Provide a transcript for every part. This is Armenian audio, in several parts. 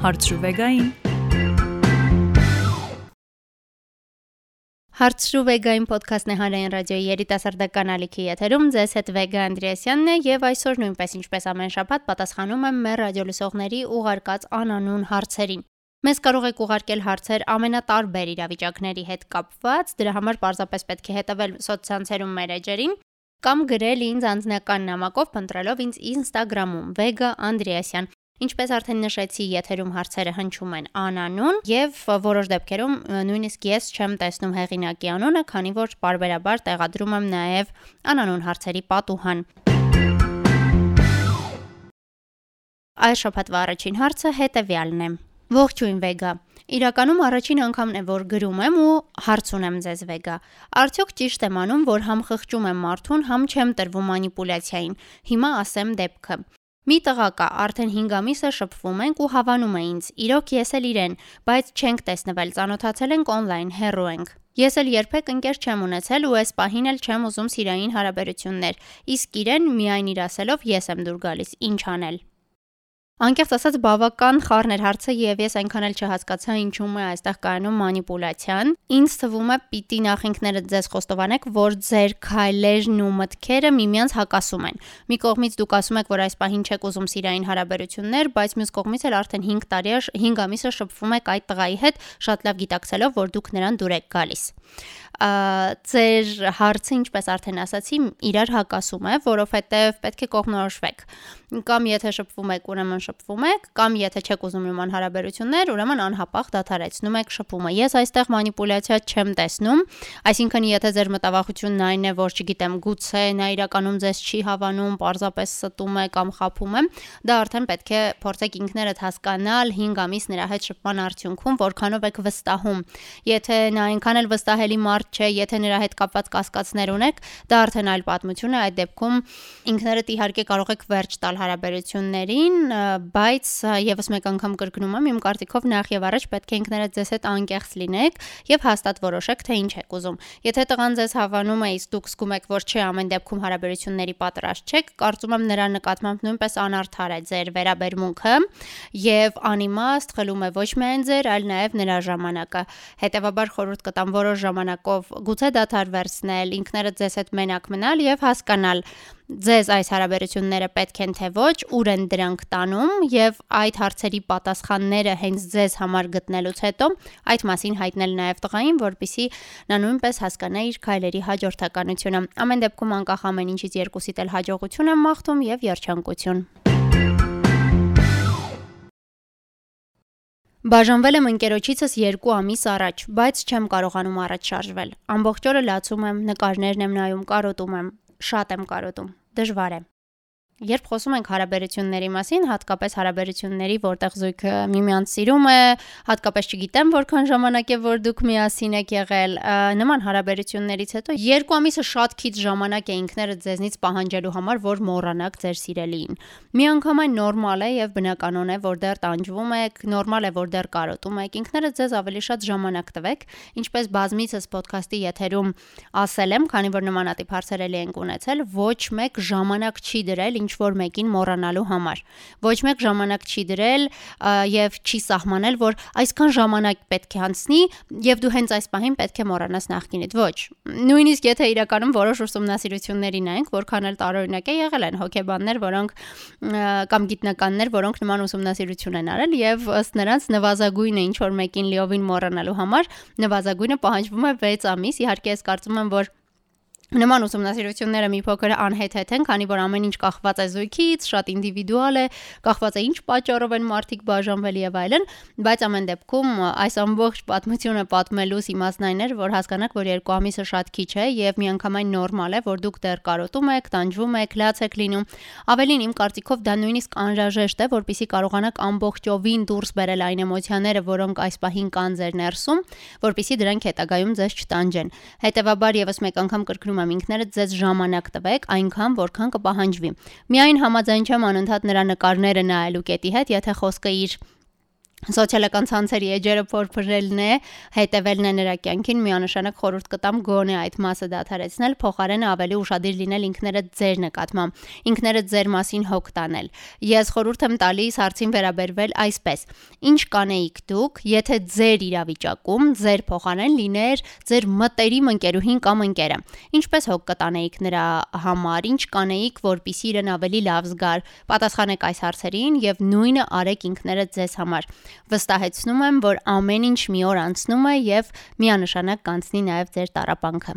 Հարցրու վեգային։ Հարցրու վեգային ոդքասթն է հանրային ռադիոյի երիտասարդական ալիքի եթերում։ Ձեզ հետ Վեգա Անդրեասյանն է եւ այսօր նույնպես ինչպես ամեն շաբաթ պատասխանում եմ մեր ռադիոլուսողների ուղարկած անանուն հարցերին։ Մեզ կարող եք ուղարկել հարցեր ամենատարբեր իրավիճակների հետ կապված, դրա համար պարզապես պետք է հետևել սոցցանցերում մեր էջերին կամ գրել ինձ անձնական նամակով փնտրելով ինձ Instagram-ում Vega Andreasyan Ինչպես արդեն նշեցի, եթերում հարցերը հնչում են անանուն եւ որոշ դեպքերում նույնիսկ ես չեմ տեսնում հեղինակի անունը, քանի որ բարբերաբար տեղադրում եմ նաեւ անանուն հարցերի պատուհան։ Այս շփատվա առաջին հարցը հետեւյալն է. Ողջույն Վեգա։ Իրականում առաջին անգամն է, որ գրում եմ ու հարց ունեմ ձեզ Վեգա։ Արդյոք ճիշտ եմ անում, որ համ խղճում եմ մարդուն, համ չեմ տրվում մանիպուլյացիային։ Հիմա ասեմ դեպքը։ Մի տղա կա, արդեն 5 ամիս է շփվում ենք ու հավանում է ինձ։ Իրոք ես էլ իրեն, բայց չենք տեսնվել, ծանոթացել ենք on-line, հեռու ենք։ Ես էլ երբեք ընկեր չեմ ունեցել ու այս պահին էլ չեմ ուզում սիրային հարաբերություններ։ Իսկ իրեն միայն իր ասելով ես եմ դուր գալիս։ Ինչ անել։ Անկեղծ ասած բավական խառն էր հարցը եւ ես այնքան էլ չհասկացա ինչու՞մ է այստեղ կայանում մանիպուլյացիան։ Ինձ թվում է պիտի նախ ինքներդ ձեզ խոստովանեք, որ ձեր քայլերն ու մտքերը միմյանց հակասում են։ Մի կողմից դուք ասում եք, որ այս պահին չեք ուզում սիրային հարաբերություններ, բայց մյուս կողմից էլ արդեն 5 տարի է 5 ամիսը շփվում եք այդ տղայի հետ, շատ լավ գիտակցելով, որ դուք նրան դուր եք գալիս ձեր հարցը ինչպես արդեն ասացի, իրար հակասում է, որովհետև պետք է կողմնորոշվեք կամ եթե շփվում եք, ուրեմն շփվում եք, կամ եթե չեք ուզում նման հարաբերություններ, ուրեմն անհապաղ դադարեցնում եք շփումը։ Ես այստեղ մանիպուլյացիա չեմ տեսնում, այսինքն եթե ձեր մտավախությունն այն է, որ չգիտեմ, գուցե նա իրականում ձեզ չի հավանում, պարզապես ստում է կամ խափում է, դա արդեն պետք է փորձեք ինքներդ հասկանալ 5 ամիս նրա հետ շփման արդյունքում, որքանով եք վստահում։ Եթե նա այնքան էլ վստահելի մարդ չէ, եթե նրա հետ կապված կասկածներ ունեք, դա արդեն այլ պատմություն է, այդ դեպքում ինքներդ իհարկե կարող եք վերջ տալ հարաբերություններին, բայց եւս մեկ անգամ կրկնում եմ, իմ կարծիքով նախ եւ առաջ պետք է ինքներդ ձեզ հետ անկեղծ լինեք եւ հաստատ որոշեք, թե ինչ եք ուզում։ Եթե տղան ձեզ հավանում է, իսկ դուք զգում եք, որ չէ ամեն դեպքում հարաբերությունների պատրաստ չեք, կարծում եմ նրա նկատմամբ նույնպես անարդար է ձեր վերաբերմունքը եւ անիմաստ խլում է ոչ միայն ձեր, այլ նաեւ նրա ժամանակը։ Հետևաբար խորհուրդ կտամ որոշ ժամանակով գուցե դադար վերցնել, ինքներդ ձեզ հետ մենակ մնալ եւ հասկանալ ձեզ այս հարաբերությունները պետք են թե ոչ, ուր են դրանք տանում եւ այդ հարցերի պատասխանները հենց ձեզ համար գտնելուց հետո այդ մասին հայտնել նաեւ տղային, որpիսի նա նույնպես հասկանա իր քայլերի հաջորդականությունը։ Ամեն դեպքում անկախ ամեն ինչից երկուսիդ էլ հաջողություն եմ մաղթում եւ երջանկություն։ Բաժանվել եմ ընկերոջիցս 2 ամիս առաջ, բայց չեմ կարողանում առաջ շարժվել։ Ամբողջ օրը լացում եմ, նկարներն եմ նայում, կարոտում եմ, շատ եմ կարոտում դժվար է Երբ խոսում ենք հարաբերությունների մասին, հատկապես հարաբերությունների, որտեղ զույգը միմյանց սիրում է, հատկապես չգիտեմ որքան ժամանակ է որ դուք միասին եք եղել, նման հարաբերություններից հետո երկու ամիսը շատ քիչ ժամանակ է ինքներդ ձեզնից պահանջելու համար, որ մոռանաք ձեր սիրելիին։ Միանգամայն նորմալ է եւ բնականon է, որ դեռ տանջվում եք, նորմալ է, որ դեռ կարոտում եք, ինքներդ ձեզ ավելի շատ ժամանակ տվեք, ինչպես բազմիցս ոդքասթի եթերում ասել եմ, քանի որ նմանատիպ հարցեր էլի ենք ունեցել, ոչ մեկ ժամանակ չի դրել ինչ որ մեկին մոռանալու համար։ Ոչ մեկ ժամանակ չի դրել եւ չի սահմանել, որ այսքան ժամանակ պետք է անցնի եւ դու հենց այս պահին պետք է մոռանաս նախկինիդ։ Ոչ։ Նույնիսկ եթե իրականում որոշ ուսումնասիրությունների նայենք, որքան էլ տարօրինակ է եղել են հոգեբաններ, որոնք կամ գիտնականներ, որոնք նման ուսումնասիրություն են արել եւ ըստ նրանց նվազագույնը ինչ որ մեկին լիովին մոռանալու համար նվազագույնը պահանջվում է 6 ամիս։ Իհարկե ես կարծում եմ, որ Նման ուսումնասիրությունները մի փոքր անհեթեթ են, քանի որ ամեն ինչ կախված է զույգից, շատ ինդիվիդուալ է, կախված է ինչ պատճառով են մարդիկ բաժանվել եւ այլն, բայց ամեն դեպքում այս ամբողջ պատմությունը պատմելուց իմաստն այն էր, որ հասկանաք, որ երկու ամիսը շատ քիչ է եւ միանգամայն նորմալ է, որ դուք դեռ կարոտում եք, տանջվում եք, լաց եք լինում։ Ավելին իմ կարծիքով դա նույնիսկ անհրաժեշտ է, որpիսի կարողանաք ամբողջովին դուրս բերել այն էմոցիաները, որոնք այս պահին կան ձեր ներսում, որpիսի դրանք հետագայում ձեզ չտանջեն։ Հետևաբար եւս մեկ անգամ կրկնում եմ ինքներդ ձեզ ժամանակ տվեք այնքան որքան կպահանջվի։ Միայն համաձայն չեմ անընդհատ նրա նկարները նայելու կետի հետ, եթե խոսքը իր սոցիալական ցանցերի էջերը փորփրելն է, հետևելն է նրա կյանքին, միանշանակ խորհուրդ կտամ գոնե այդ մասը դադարեցնել, փոխարենը ավելի ուշադիր լինել ինքներդ ձեր նկատմամբ, ինքներդ ձեր մասին հոգ տանել։ Ես խորհուրդ եմ տալիս հարցին վերաբերվել այսպես. Ինչ կանեիք դուք, եթե ձեր իրավիճակում ձեր փոխարեն լիներ ձեր մտերիմ ընկերուհին կամ ընկերը։ Ինչպես հոգ կտանեիք նրա համար, ինչ կանեիք, որpիսի իրեն ավելի լավ զգար։ Պատասխանեք այս հարցերին եւ նույնը արեք ինքներդ ձեզ համար։ Վստահեցնում եմ, որ ամեն ինչ մի օր անցնում է եւ միանշանակ կանցնի նաեւ ձեր տարապանքը։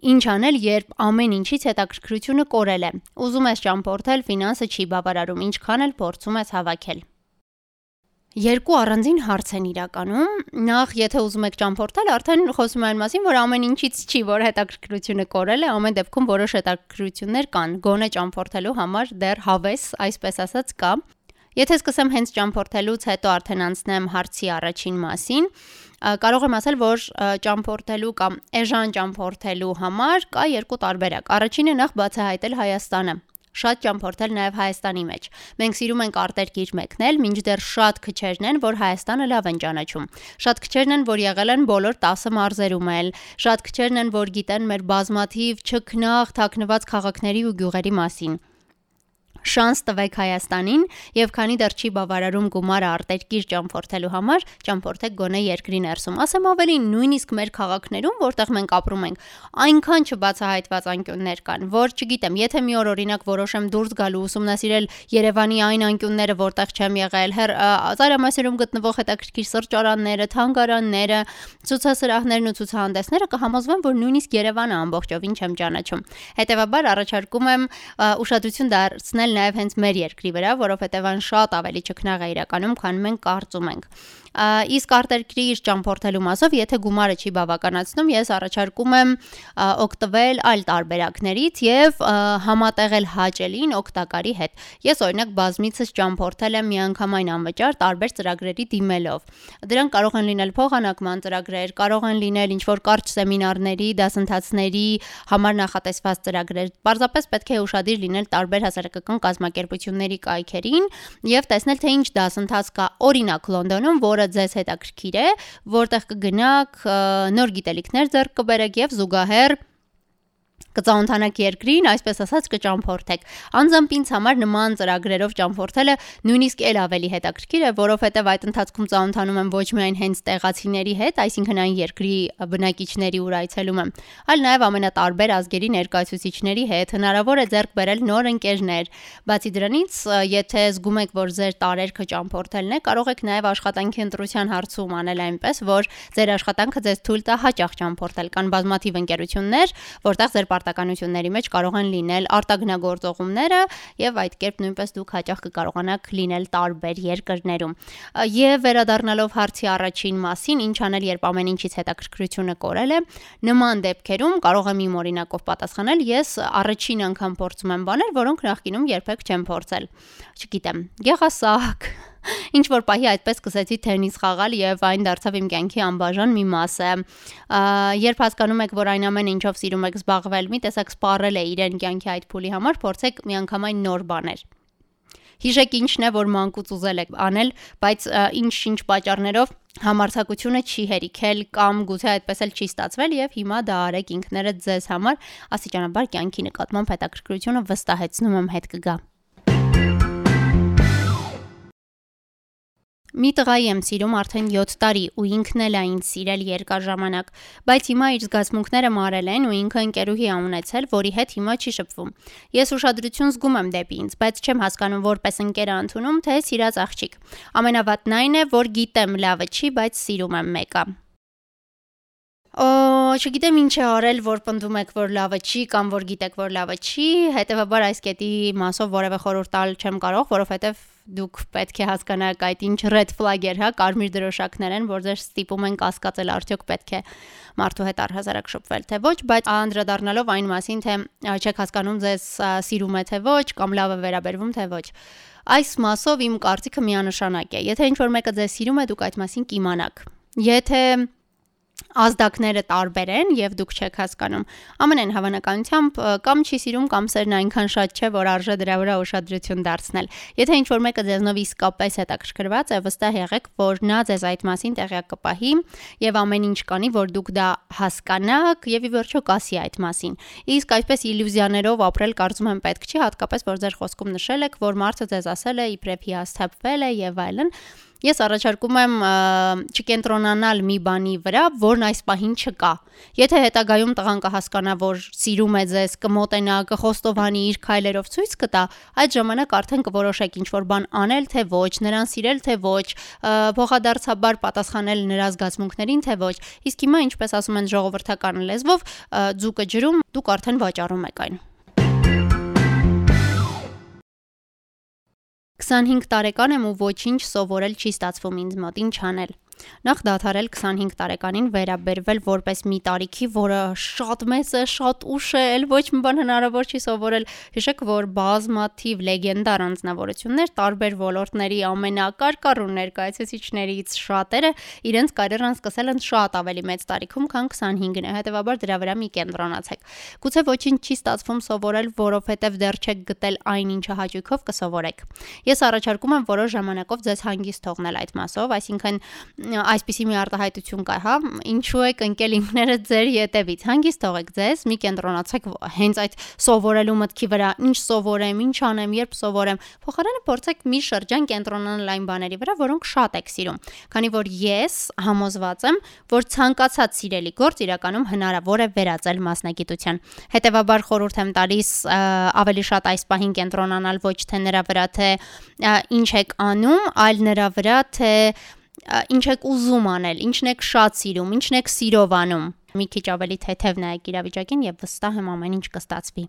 Ինչ անել, երբ ամեն ինչից հետաքրքրությունը կորել է։ Ուզում ես ճամփորդել, ֆինանսը չի բավարարում, ինչքան էլ փորձում ես հավաքել։ Երկու առանձին հարց են իրականում։ Նախ, եթե ուզում եք ճամփորդել, արդեն խոսում են մասին, որ ամեն ինչից չի, որ հետաքրքրությունը կորել է, ամեն դեպքում որոշ հետաքրքրություններ կան։ Գոնե ճամփորդելու համար դեռ հավես, այսպես ասած, կա։ Եթե սկսեմ հենց ճամփորդելուց հետո արդեն անցնեմ հարցի առաջին մասին, կարող եմ ասել, որ ճամփորդելու կամ էժան ճամփորդելու համար կա երկու տարբերակ։ Առաջինը նախ բացահայտել Հայաստանը շատ ճամփորդել նաև Հայաստանի մեջ։ Մենք սիրում ենք արտերկիր մեկնել, մինչդեռ շատ քչերն են, որ Հայաստանը լավ են ճանաչում։ Շատ քչերն են, որ եղել են բոլոր 10 մարզերում էլ։ Շատ քչերն են, որ գիտեն մեր բազմաթիվ չքնաղ թաքնված քաղաքների ու գյուղերի մասին շանս տվեք Հայաստանին եւ քանի դեռ չի բավարարում գումարը արտերկիր ճամփորդելու համար, ճամփորդեք գոնե երկրի ներսում։ Ասեմ ավելին, նույնիսկ մեր քաղաքներում, որտեղ մենք ապրում ենք, այնքան չբացահայտված անկյուններ կան, որ չգիտեմ, եթե մի օր օրինակ որոշեմ դուրս գալու ուսումնասիրել Երևանի այն անկյունները, որտեղ չեմ եղել, հեր ծայրամասերում գտնվող հետաքրքիր սրճարանները, թանգարանները, ցուցասրահներն ու ցուցահանդեսները կհամոզվեմ, որ նույնիսկ Երևանը ամբողջովին չեմ ճանաչում։ Հետևաբար առաջարկում եմ ուշադրություն դարձնել նաև հենց մեր երկրի վրա, որովհետև այն շատ ավելի ճկնաղ է իրականում, քան մենք կարծում ենք իսկ արտերկրի իր ճամփորդելու մասով, եթե գումարը չի բավականացնում, ես առաջարկում եմ օգտվել այլ տարբերակներից եւ համատեղել հաճելին օգտակարի հետ։ Ես օրինակ բազմիցս ճամփորդել եմ միանգամայն անվճար տարբեր ծրագրերի դիմելով։ Դրանք կարող են լինել փոխանակման ծրագրեր, կարող են լինել ինչ-որ կարճ սեմինարների, դասընթացների համար նախատեսված ծրագրեր։ Պարզապես պետք է ուշադիր լինել տարբեր հասարակական կազմակերպությունների կայքերին եւ տեսնել թե ինչ դասընթաց կա օրինակ Լոնդոնում, որը որը ձեզ հետաքրքիր է, որտեղ կգնաք, նոր գիտելիքներ ձեռք կբերեք եւ զուգահեռ կծանոթանաք երկրին, այսպես ասած կճամփորդեք։ Անձամբ ինձ համար նման ծրագրերով ճամփորդելը նույնիսկ ել ավելի հետաքրքիր է, որովհետև այդ ընթացքում ծանոթանում եմ ոչ միայն հենց տեղացիների հետ, այսինքն այն երկրի բնակիչների ուր այցելում եմ, այլ նաև ամենատարբեր ազգերի ներկայացուցիչների հետ հնարավոր է ձեռք բերել նոր ընկերներ։ Բացի դրանից, եթե զգում եք, որ ձեր տարերքը ճամփորդելն է, կարող եք նաև աշխատանքի ընտրության հարցում անել այնպես, որ ձեր աշխատանքը ձեզ թույլ տա հաճախ ճամփորդել։ Կան բազմաթիվ ընկերություններ, որտեղ ձեր պարտականությունների մեջ կարող են լինել արտագնագործողումները եւ այդ կերպ նույնպես դուք հաճախ կկարողանաք լինել տարբեր երկրներում։ Եվ վերադառնալով հարցի առաջին մասին, ինչ անել, երբ ամեն ինչից հետաքրքրությունը կորել է, նման դեպքերում կարող եմ իմ օրինակով պատասխանել, ես առաջին անգամ փորձում եմ բաներ, որոնք նախկինում երբեք չեմ փորձել։ Չգիտեմ, գեղասահք Ինչ որ պահի այդպես սկսեցի թենիս խաղալ եւ այն դարձավ իմ կյանքի անբաժան մի մասը։ Երբ հասկանում եք, որ այն ամենը ինչով սիրում եք զբաղվել, մի տեսակ սպառել է իրեն կյանքի այդ փուլի համար, փորձեք միանգամայն նոր բաներ։ Հիշեք ինչն է, որ մանկուց ուզել եք անել, բայց ինչ-ինչ պատճառներով համարցակությունը չի հերիքել կամ գուցե այդպես էլ չի ստացվել եւ հիմա դա արեք ինքներդ ձեզ համար աստիճանաբար կյանքի նկատմամբ հետաքրքրությունը վստահեցնում եմ հետ կգա Մի տղայի եմ սիրում արդեն 7 տարի ու ինքն էլ է ինձ սիրել երկար ժամանակ, բայց հիմա իր զգացմունքները մարել են ու ինքը ընկերուհի ա ունեցել, որի հետ հիմա չի շփվում։ Ես ուշադրություն զգում եմ դեպի ինձ, բայց չեմ հասկանում որպես ընկեր ընդունում, թե սիրած աղջիկ։ Ամենավատն այն է, որ գիտեմ լավը չի, բայց սիրում եմ մեկը։ Օ, չգիտեմ ինչ է արել, որ պնդում եք, որ լավը չի կամ որ գիտեք, որ լավը չի, հետեւաբար այս կետի մասով որևէ խորհուրդ տալ չեմ կարող, որովհետեւ դուք պետք է հասկանաք այդ ինչ red flag-էր, հա, կարմիր դրոշակներ են, որ ձեր ստիպում են կասկածել արդյոք պետք է մարդու հետ առհասարակ շփվել թե ոչ, բայց անդրադառնալով այն մասին, թե չեք հասկանում ձեզ սիրում է թե ոչ կամ լավ է վերաբերվում թե ոչ։ Այս մասով իմ կարծիքը միանշանակ է։ Եթե ինչ որ մեկը ձեզ սիրում է, դուք այդ մասին կիմանաք։ Եթե ազդակները տարբեր են եւ դուք չեք հասկանում։ Ամենայն հավանականությամբ կամ չի սիրում կամ սերն այնքան շատ չէ, որ արժե դրա վրա ուշադրություն դարձնել։ Եթե ինչ որ մեկը ձեզնով իսկապես հետաքրքրված է, վստահ եղեք, որ նա ձեզ այդ մասին տեղյակ կպահի եւ ամեն ինչ կանի, որ դուք դա հասկանաք եւ ի վերջո կասի այդ մասին։ Իսկ այսպես իլյուզիաներով ապրել կարծում եմ պետք չի, հատկապես որ ձեր խոսքում նշել եք, որ մարդը ձեզ ասել է իբրև հիասթափվել է եւ այլն։ Ես առաջարկում եմ չկենտրոնանալ մի բանի վրա, որն այս պահին չկա։ Եթե հետագայում տղան կհասկանա, որ սիրում է ձեզ, կմոտենա, կխոստովանի իր քայլերով ցույց կտա, այդ ժամանակ արդեն կորոշեք ինչ որ բան անել, թե ոչ, նրան սիրել, թե ոչ, փոխադարձաբար պատասխանել նրա զգացմունքներին, թե ոչ։ Իսկ հիմա, ինչպես ասում են ժողովրդական լեզվով, ձուկը ջրում, դուք արդեն վաճառում եք այն։ 25 տարեկան եմ ու ոչինչ սովորել չի ստացվում ինձ մոտ, ինչ անել։ Նախ դադարել 25 տարեկանին վերաբերվել որպես մի տարիքի, որը շատ մեծ է, շատ ուշ է, ել ոչ մի բան հնարավոր չի սովորել։ Հիշեք, որ բազմաթիվ լեգենդար անձնավորություններ տարբեր ոլորտների ամենակարկառ ու ներկայացուցիչներից շատերը իրենց կարիերան սկսել են շատ ավելի մեծ տարիքում, քան 25-ն է։ Հետևաբար դրա վրա մի կենտրոնացեք։ Գուցե ոչինչ չի ստացվում սովորել, որովհետև դեռ չեք գտել այն, ինչը հաճույքով կսովորեք։ Ես առաջարկում եմ որոշ ժամանակով ձեզ հանգիստ թողնել այդ մասով, այսինքն այսպիսի մի արտահայտություն կա, հա, ինչու եք ընկել ինքները ձեր յետևից։ Հանգիստ թողեք ձեզ, մի կենտրոնացեք հենց այդ սովորելու մտքի վրա, ինչ սովորեմ, ինչ անեմ, երբ սովորեմ։ Փոխարենը փորձեք մի շրջան կենտրոնանալ այն բաների վրա, որոնք շատ եք սիրում։ Քանի որ ես համոզված եմ, որ ցանկացած սիրելի գործ իրականում հնարավոր է վերածել մասնագիտության։ Հետևաբար խորհուրդ եմ տալիս ավելի շատ այս պահին կենտրոնանալ ոչ թե նրա վրա, թե ինչ եք անում, այլ նրա վրա, թե ինչ եք ուզում անել, ինչն եք շատ սիրում, ինչն եք սիրով անում։ Մի քիչ ավելի թեթև նայեք իրավիճակին եւ վստահ եմ ամեն ինչ կստացվի։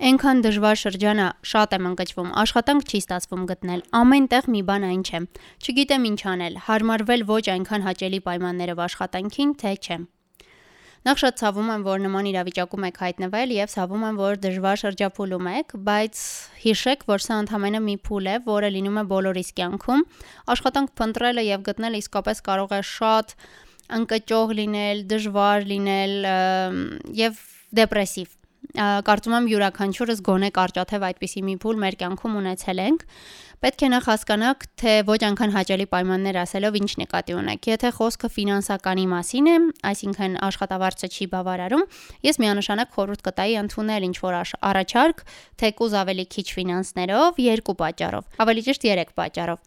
Այնքան դժվար շրջանա շատ եմ ընկճվում, աշխատանք չի ստացվում գտնել, ամենտեղ մի բան այն չէ։ Չգիտեմ ինչ անել, հարմարվել ոչ այնքան հաճելի պայմաններով աշխատանքին, թե չէ։ Նախ շատ ցավում եմ, որ նման իրավիճակում եք հայտնվել եւ ցավում եմ, որ դժվար շրջափուլում եք, բայց հիշեք, որ սա ընդհանրապես մի փուլ է, որը լինում է բոլորիս կյանքում։ Աշխատանք փնտրելը եւ գտնելը իսկապես կարող է շատ ընկճող լինել, դժվար լինել եւ դեպրեսիվ կարծում եմ յուրաքանչյուրս գոնե կարճաթև այդպիսի մի փուլ մեր կյանքում ունեցել ենք Պետք է նախ հասկանաք, թե ոչ այնքան հաճելի պայմաններ ասելով ինչ նկատի ունեք։ Եթե խոսքը ֆինանսականի մասին է, այսինքն աշխատավարձը չի բավարարում, ես միանշանակ խորհուրդ կտայի ընդունել ինչ որ առաջարկ, թեկուզ ավելի քիչ ֆինանսներով, երկու պատճառով, ավելի ճիշտ 3 պատճառով։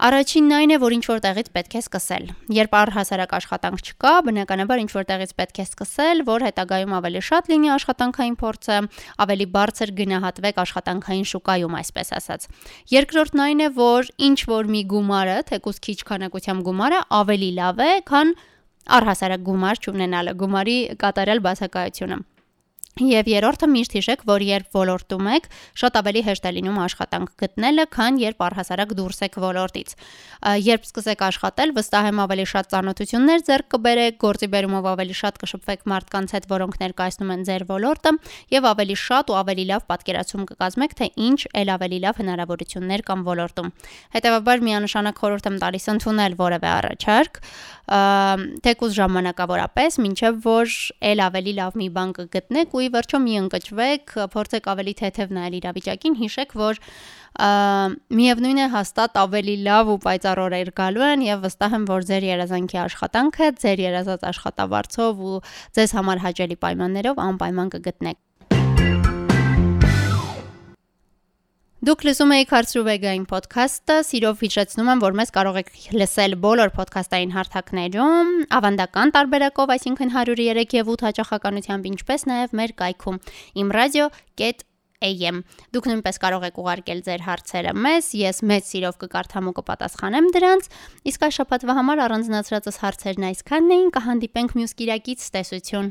Առաջինն այն է, որ ինչ որ տեղից պետք է սկսել։ Երբ առհասարակ աշխատանք չկա, բնականաբար ինչ որ տեղից պետք է սկսել, որ հետագայում ավելի շատ լինի աշխատանքային փորձը, ավելի բարձր գնահատվեք աշխատանքային շուկայում, այսպես ասած։ Երկրորդն այն է, որ ինչ որ մի գումարը, թեկուզ քիչ քանակությամբ գումարը ավելի լավ է, քան առհասարակ գումար չունենալը, գումարի կատարյալ բացակայությունը։ Եվ երրորդը միշտ հիշեք, որ երբ ոլորտում եք, շատ ավելի հեշտ է լինում աշխատանք գտնելը, քան երբ առհասարակ դուրս եք ոլորտից։ Երբ սկսեք աշխատել, վստահ եմ ավելի շատ ծանոթություններ ձեռք կբերեք, գործի բերումով ավելի շատ կշփվեք մարդկանց հետ, որոնք ներկայացնում են ձեր ոլորտը, եւ ավելի շատ ու ավելի լավ պատկերացում կկազմեք, թե ինչ ել ավելի լավ հնարավորություններ կան ոլորտում։ Հետևաբար միանշանակ խորհուրդ եմ տալիս ընդունել որևէ առաջարկ, թեկուզ ժամանակավորապես, ինչեւ որ ել ավելի լավ մի բան կգտնեք ու ի վերջո մի ընկճվեք, փորձեք ավելի թեթև նայել իրավիճակին, հիշեք, որ միևնույն է հաստատ ավելի լավ ու պայծառ օրեր գալու են եւ վստահ եմ, որ ձեր երազանքի աշխատանքը, ձեր երազած աշխատավարձով ու ձեզ համար հաճելի պայմաններով անպայման կգտնեք։ Դուք լսում եք Հարցրուվեգային ոդքասթը, սիրով հիշեցնում եմ, որ մեզ կարող եք լսել բոլոր ոդքասթային հարթակներում, ավանդական տարբերակով, այսինքն 103 եւ 8 հաճախականությամբ, ինչպես նաեւ մեր կայքում imradio.am։ Դուք նույնպես կարող եք ուղարկել ձեր հարցերը մեզ, ես մեծ սիրով կկարդամ ու կպատասխանեմ դրանց։ Իսկ այս շաբաթվա համար առանձնացրածս հարցերն այսքանն էին, կհանդիպենք մյուս Կիրակից, տեսություն։